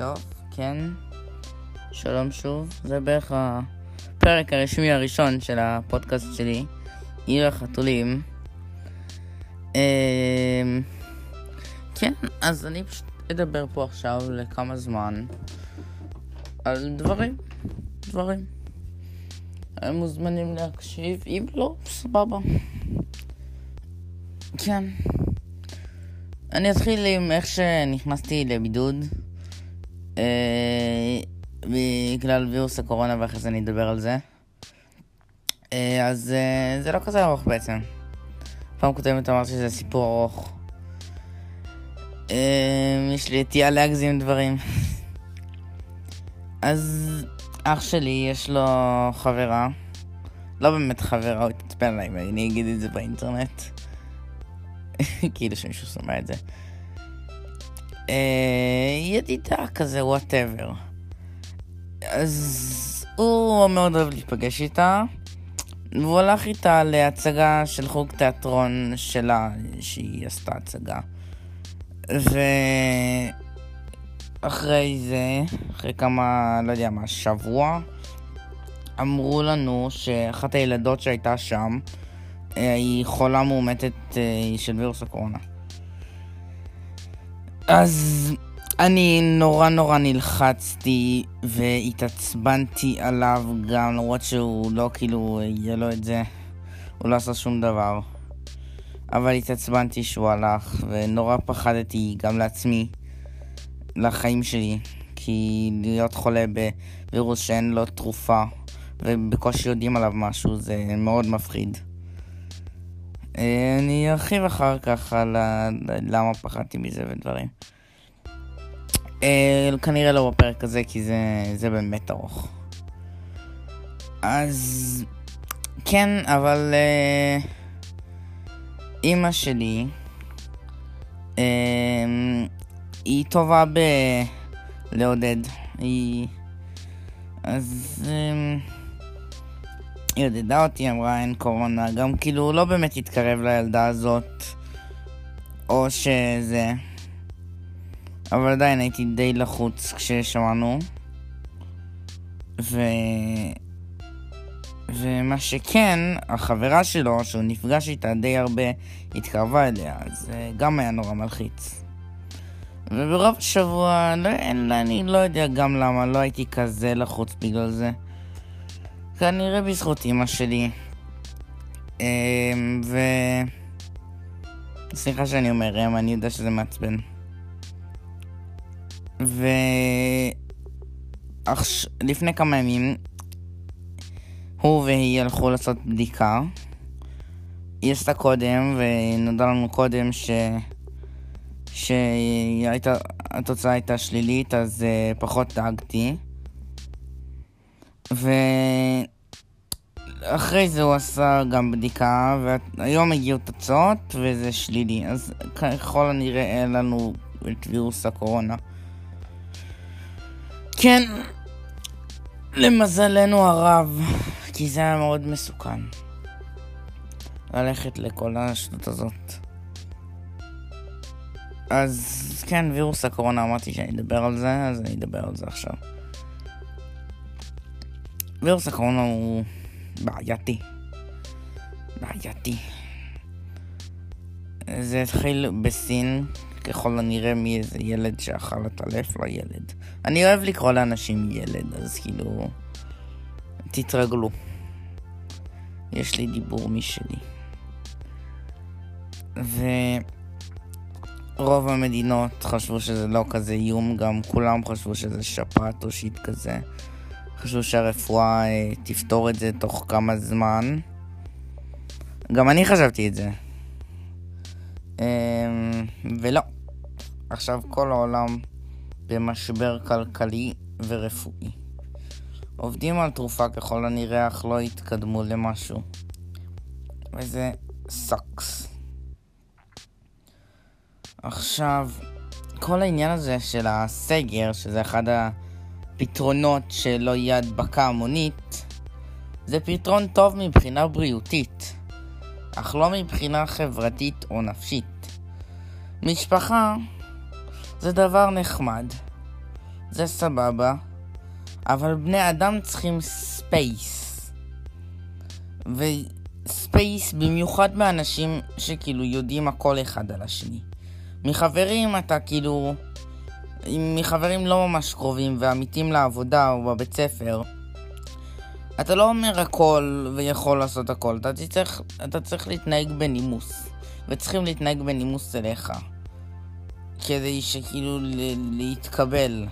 טוב, כן. שלום שוב. זה בערך הפרק הרשמי הראשון של הפודקאסט שלי, עיר החתולים. אמ, כן, אז אני פשוט אדבר פה עכשיו לכמה זמן על דברים, דברים. הם מוזמנים להקשיב, אם לא, סבבה. כן. אני אתחיל עם איך שנכנסתי לבידוד. אה, בגלל וירוס הקורונה ואחרי זה אני אדבר על זה. אה, אז אה, זה לא כזה ארוך בעצם. פעם קודמת אמרתי שזה סיפור ארוך. יש לי נטייה להגזים דברים. אז אח שלי יש לו חברה. לא באמת חברה, הוא יתעצבן עליי אני אגיד את זה באינטרנט. כאילו שמישהו שומע את זה. אה, ידידה כזה, וואטאבר. אז הוא מאוד אוהב להיפגש איתה, והוא הלך איתה להצגה של חוג תיאטרון שלה, שהיא עשתה הצגה. ואחרי זה, אחרי כמה, לא יודע מה, שבוע, אמרו לנו שאחת הילדות שהייתה שם, אה, היא חולה מאומתת אה, של וירוס הקורונה. אז אני נורא נורא נלחצתי והתעצבנתי עליו גם, למרות שהוא לא כאילו, יהיה לו את זה, הוא לא עשה שום דבר. אבל התעצבנתי שהוא הלך, ונורא פחדתי גם לעצמי, לחיים שלי, כי להיות חולה בווירוס שאין לו תרופה, ובקושי יודעים עליו משהו, זה מאוד מפחיד. אה, אני ארחיב אחר כך על למה פחדתי מזה ודברים. אה, כנראה לא בפרק הזה, כי זה, זה באמת ארוך. אז כן, אבל אה, אימא שלי היא טובה בלעודד. היא... אז... היא עודדה אותי, אמרה אין קורונה, גם כאילו לא באמת התקרב לילדה הזאת, או שזה... אבל עדיין הייתי די לחוץ כששמענו. ו... ומה שכן, החברה שלו, שהוא נפגש איתה די הרבה, התקרבה אליה, אז גם היה נורא מלחיץ. וברוב השבוע, לא, אני לא יודע גם למה, לא הייתי כזה לחוץ בגלל זה. כנראה בזכות אמא שלי. אמ, ו... סליחה שאני אומר אם, אני יודע שזה מעצבן. ו... אך... לפני כמה ימים, הוא והיא הלכו לעשות בדיקה. היא עשתה קודם, ונודע לנו קודם ש... שהתוצאה הייתה שלילית, אז uh, פחות דאגתי. ואחרי זה הוא עשה גם בדיקה, והיום הגיעו תוצאות וזה שלילי, אז ככל הנראה אין לנו את וירוס הקורונה. כן, למזלנו הרב, כי זה היה מאוד מסוכן. ללכת לכל השטות הזאת. אז כן, וירוס הקורונה, אמרתי שאני אדבר על זה, אז אני אדבר על זה עכשיו. וירוס הקורונה הוא בעייתי. בעייתי. זה התחיל בסין, ככל הנראה מאיזה ילד שאכל את הלף, לא ילד. אני אוהב לקרוא לאנשים ילד, אז כאילו... תתרגלו. יש לי דיבור משלי. ורוב המדינות חשבו שזה לא כזה איום, גם כולם חשבו שזה שפעת או שיט כזה. חשבו שהרפואה אה, תפתור את זה תוך כמה זמן. גם אני חשבתי את זה. אה, ולא. עכשיו כל העולם במשבר כלכלי ורפואי. עובדים על תרופה ככל הנראה, אך לא יתקדמו למשהו. וזה sucks. עכשיו, כל העניין הזה של הסגר, שזה אחד ה... פתרונות שלא יהיה הדבקה המונית, זה פתרון טוב מבחינה בריאותית, אך לא מבחינה חברתית או נפשית. משפחה זה דבר נחמד, זה סבבה, אבל בני אדם צריכים space. ו space במיוחד מאנשים שכאילו יודעים הכל אחד על השני. מחברים אתה כאילו... מחברים לא ממש קרובים ועמיתים לעבודה או בבית ספר, אתה לא אומר הכל ויכול לעשות הכל, אתה צריך, אתה צריך להתנהג בנימוס, וצריכים להתנהג בנימוס אליך, כדי שכאילו להתקבל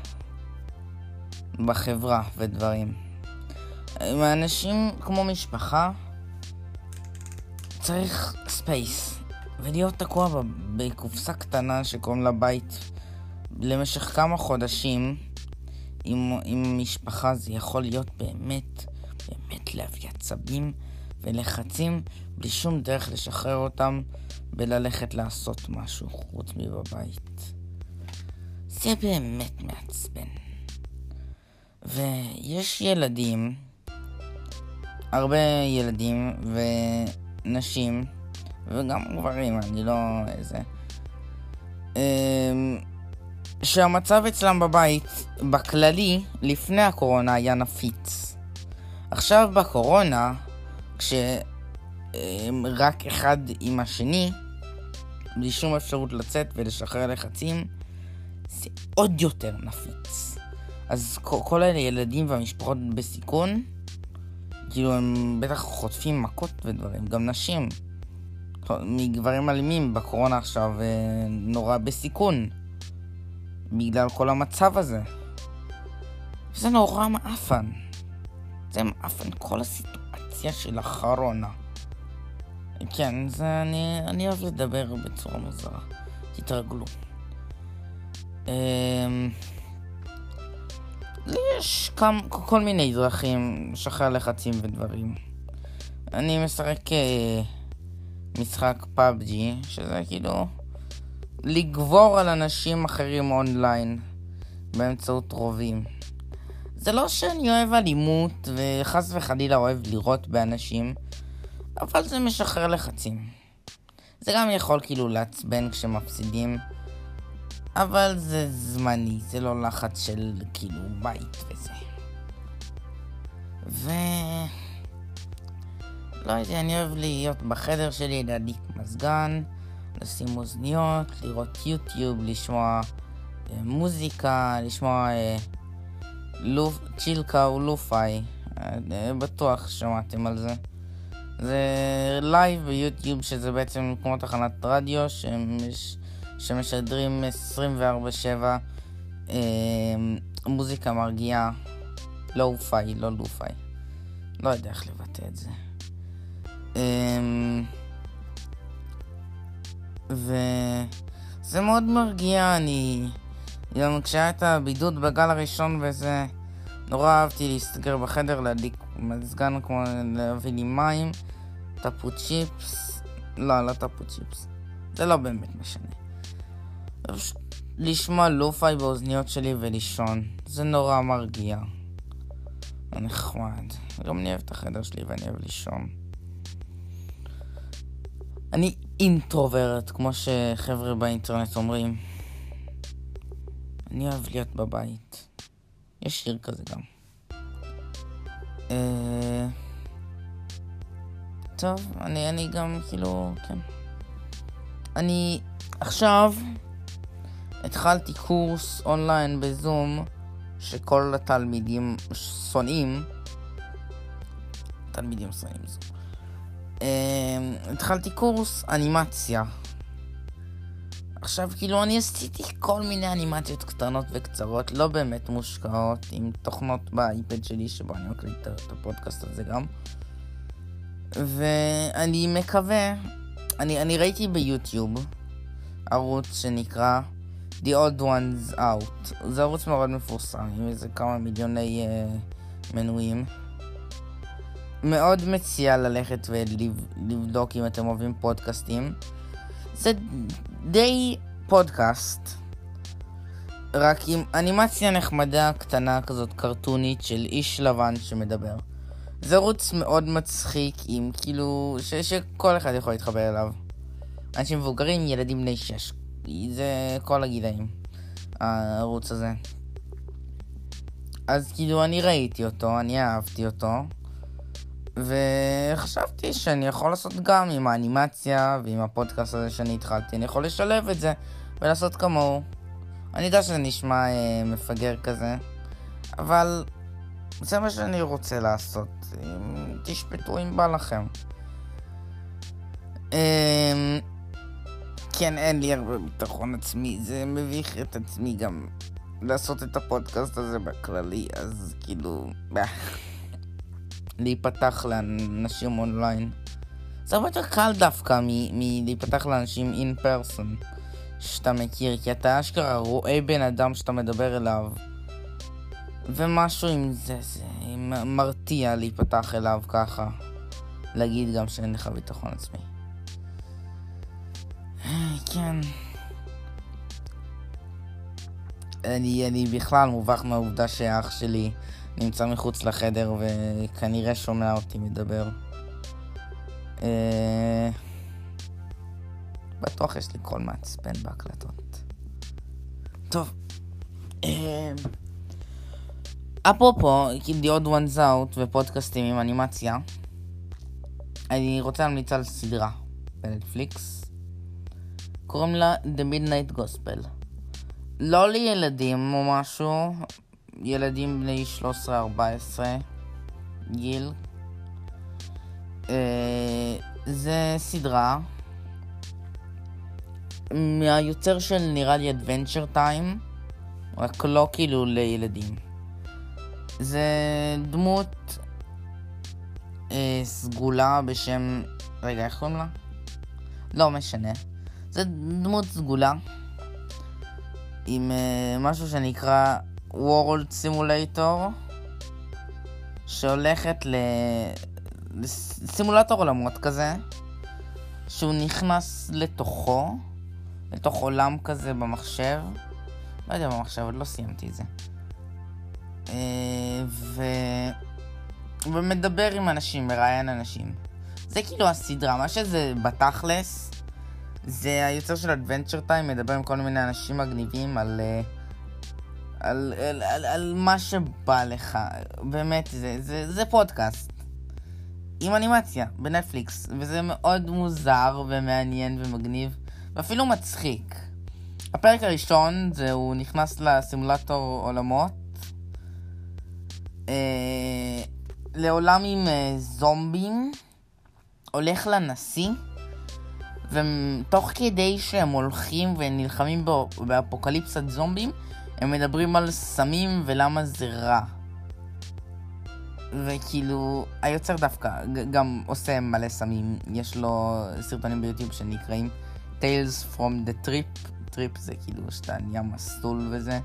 בחברה ודברים. עם אנשים כמו משפחה, צריך space, ולהיות תקוע בקופסה קטנה שקוראים לה בית למשך כמה חודשים עם, עם משפחה זה יכול להיות באמת, באמת להביא עצבים ולחצים בלי שום דרך לשחרר אותם וללכת לעשות משהו חוץ מבבית. זה באמת מעצבן. ויש ילדים, הרבה ילדים ונשים, וגם גברים, אני לא איזה, אמ, שהמצב אצלם בבית, בכללי, לפני הקורונה היה נפיץ. עכשיו בקורונה, כשרק אחד עם השני, בלי שום אפשרות לצאת ולשחרר לחצים, זה עוד יותר נפיץ. אז כל אלה ילדים והמשפחות בסיכון, כאילו הם בטח חוטפים מכות ודברים, גם נשים. מגברים אלימים בקורונה עכשיו אה, נורא בסיכון. בגלל כל המצב הזה. זה נורא מעפן. זה מעפן כל הסיטואציה של הקורונה. כן, זה אני, אני אוהב לדבר בצורה מוזרה. תתרגלו. אמ... לי יש כמה, כל מיני דרכים לשחרר לחצים ודברים. אני משחק אה, משחק PUBG, שזה כאילו לגבור על אנשים אחרים אונליין באמצעות רובים. זה לא שאני אוהב אלימות וחס וחלילה אוהב לירות באנשים, אבל זה משחרר לחצים. זה גם יכול כאילו לעצבן כשמפסידים, אבל זה זמני, זה לא לחץ של כאילו בית וזה. ו... לא יודע, אני אוהב להיות בחדר שלי, להדליק מזגן. לשים אוזניות, לראות יוטיוב, לשמוע אה, מוזיקה, לשמוע אה, לופ, ChilledCow או lo-fi. אה, בטוח שמעתם על זה. זה live ביוטיוב שזה בעצם כמו תחנת רדיו שמש, שמשדרים 24/7 אה, מוזיקה מרגיעה, לואו-פיי, לא לופאי. לא יודע איך לבטא את זה. וזה מאוד מרגיע, אני... גם כשהיה את הבידוד בגל הראשון וזה, נורא אהבתי להסתגר בחדר, להדליק מזגן כמו להביא לי מים, טפו צ'יפס, לא, לא טפו צ'יפס, זה לא באמת משנה. לשמוע לופאי באוזניות שלי ולישון, זה נורא מרגיע. נחמד. גם אני אוהב את החדר שלי ואני אוהב לישון. אני אינטרוברט, כמו שחבר'ה באינטרנט אומרים. אני אוהב להיות בבית. יש שיר כזה גם. אה... טוב, אני, אני גם כאילו, כן. אני עכשיו התחלתי קורס אונליין בזום שכל התלמידים שונאים. תלמידים שונאים זום. Uh, התחלתי קורס אנימציה. עכשיו, כאילו, אני עשיתי כל מיני אנימציות קטנות וקצרות, לא באמת מושקעות, עם תוכנות באייפד שלי, שבו אני מקליט את הפודקאסט הזה גם. ואני מקווה, אני, אני ראיתי ביוטיוב ערוץ שנקרא The Old Ones Out. זה ערוץ מאוד מפורסם, עם איזה כמה מיליוני uh, מנויים. מאוד מציע ללכת ולבדוק אם אתם אוהבים פודקאסטים. זה די פודקאסט, רק עם אנימציה נחמדה קטנה כזאת קרטונית של איש לבן שמדבר. זה ערוץ מאוד מצחיק עם כאילו ש- שכל אחד יכול להתחבר אליו. אנשים מבוגרים, ילדים בני שש. זה כל הגילאים, הערוץ הזה. אז כאילו אני ראיתי אותו, אני אהבתי אותו, וחשבתי שאני יכול לעשות גם עם האנימציה ועם הפודקאסט הזה שאני התחלתי, אני יכול לשלב את זה ולעשות כמוהו. אני יודע שזה נשמע אה, מפגר כזה, אבל זה מה שאני רוצה לעשות. אם תשפטו אם בא לכם. אה, כן, אין לי הרבה ביטחון עצמי, זה מביך את עצמי גם לעשות את הפודקאסט הזה בכללי, אז כאילו... להיפתח לאנשים אונליין. זה הרבה יותר קל דווקא מלהיפתח לאנשים אין פרסון שאתה מכיר, כי אתה אשכרה רואה בן אדם שאתה מדבר אליו. ומשהו עם זה, זה מרתיע להיפתח אליו ככה. להגיד גם שאין לך ביטחון עצמי. כן. אני, אני בכלל מובך מהעובדה שאח שלי נמצא מחוץ לחדר וכנראה שומע אותי מדבר. אה... בטוח יש לי קול מעצבן בהקלטות. טוב. אה... אפרופו, The Odd Ones Out ופודקאסטים עם אנימציה, אני רוצה להמליץ על סדרה בנטפליקס. קוראים לה The Midnight Gospel. לא לילדים או משהו, ילדים בני 13-14 גיל. אה, זה סדרה מהיוצר של נראה לי Adventure Time, רק לא כאילו לילדים. זה דמות אה, סגולה בשם... רגע, איך קוראים לה? לא משנה. זה דמות סגולה עם uh, משהו שנקרא World Simulator שהולכת ל... עולמות כזה שהוא נכנס לתוכו לתוך עולם כזה במחשב. לא יודע במחשב, עוד לא סיימתי את זה. uh, ו... ומדבר עם אנשים, מראיין אנשים. זה כאילו הסדרה, מה שזה בתכלס זה היוצר של Adventure Time מדבר עם כל מיני אנשים מגניבים על, אה, על, על, על, על מה שבא לך. באמת, זה, זה, זה פודקאסט. עם אנימציה, בנטפליקס. וזה מאוד מוזר ומעניין ומגניב, ואפילו מצחיק. הפרק הראשון זה הוא נכנס לסימולטור עולמות. אה, לעולם עם אה, זומבים. הולך לנשיא. ותוך כדי שהם הולכים ונלחמים באפוקליפסת זומבים, הם מדברים על סמים ולמה זה רע. וכאילו, היוצר דווקא גם עושה מלא סמים, יש לו סרטונים ביוטיוב שנקראים Tales from the Trip, טריפ זה כאילו שאתה נהיה מסטול וזה.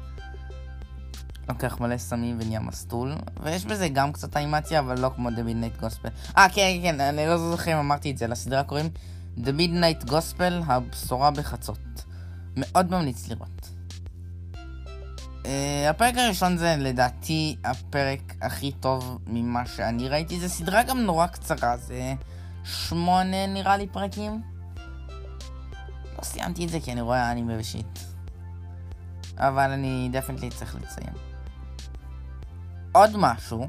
לוקח מלא סמים ונהיה מסטול, ויש בזה גם קצת אנימציה, אבל לא כמו The Midnight Gospel. אה, כן, כן, אני לא זוכר אם אמרתי את זה, לסדרה קוראים The Midnight Gospel, הבשורה בחצות. מאוד ממליץ לראות. Uh, הפרק הראשון זה לדעתי הפרק הכי טוב ממה שאני ראיתי. זו סדרה גם נורא קצרה, זה שמונה נראה לי פרקים. לא סיימתי את זה כי אני רואה אנימה ושיט. אבל אני דפנטלי צריך לציין. עוד משהו,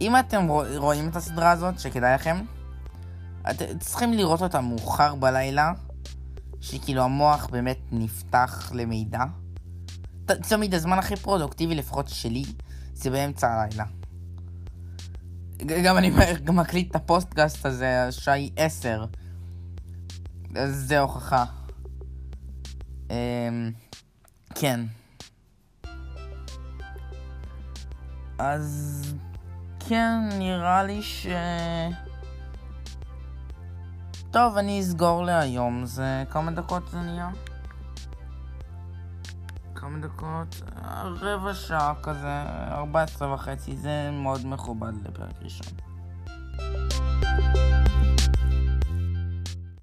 אם אתם רואים את הסדרה הזאת, שכדאי לכם, אתם צריכים לראות אותה מאוחר בלילה, שכאילו המוח באמת נפתח למידע. תמיד הזמן הכי פרודוקטיבי, לפחות שלי, זה באמצע הלילה. גם אני גם מקליט את הפודקאסט הזה, השעה היא עשר. אז זה הוכחה. אמ... כן. אז כן, נראה לי ש... טוב, אני אסגור להיום, זה כמה דקות זה נהיה? כמה דקות? רבע שעה כזה, 14 וחצי, זה מאוד מכובד לפרק ראשון.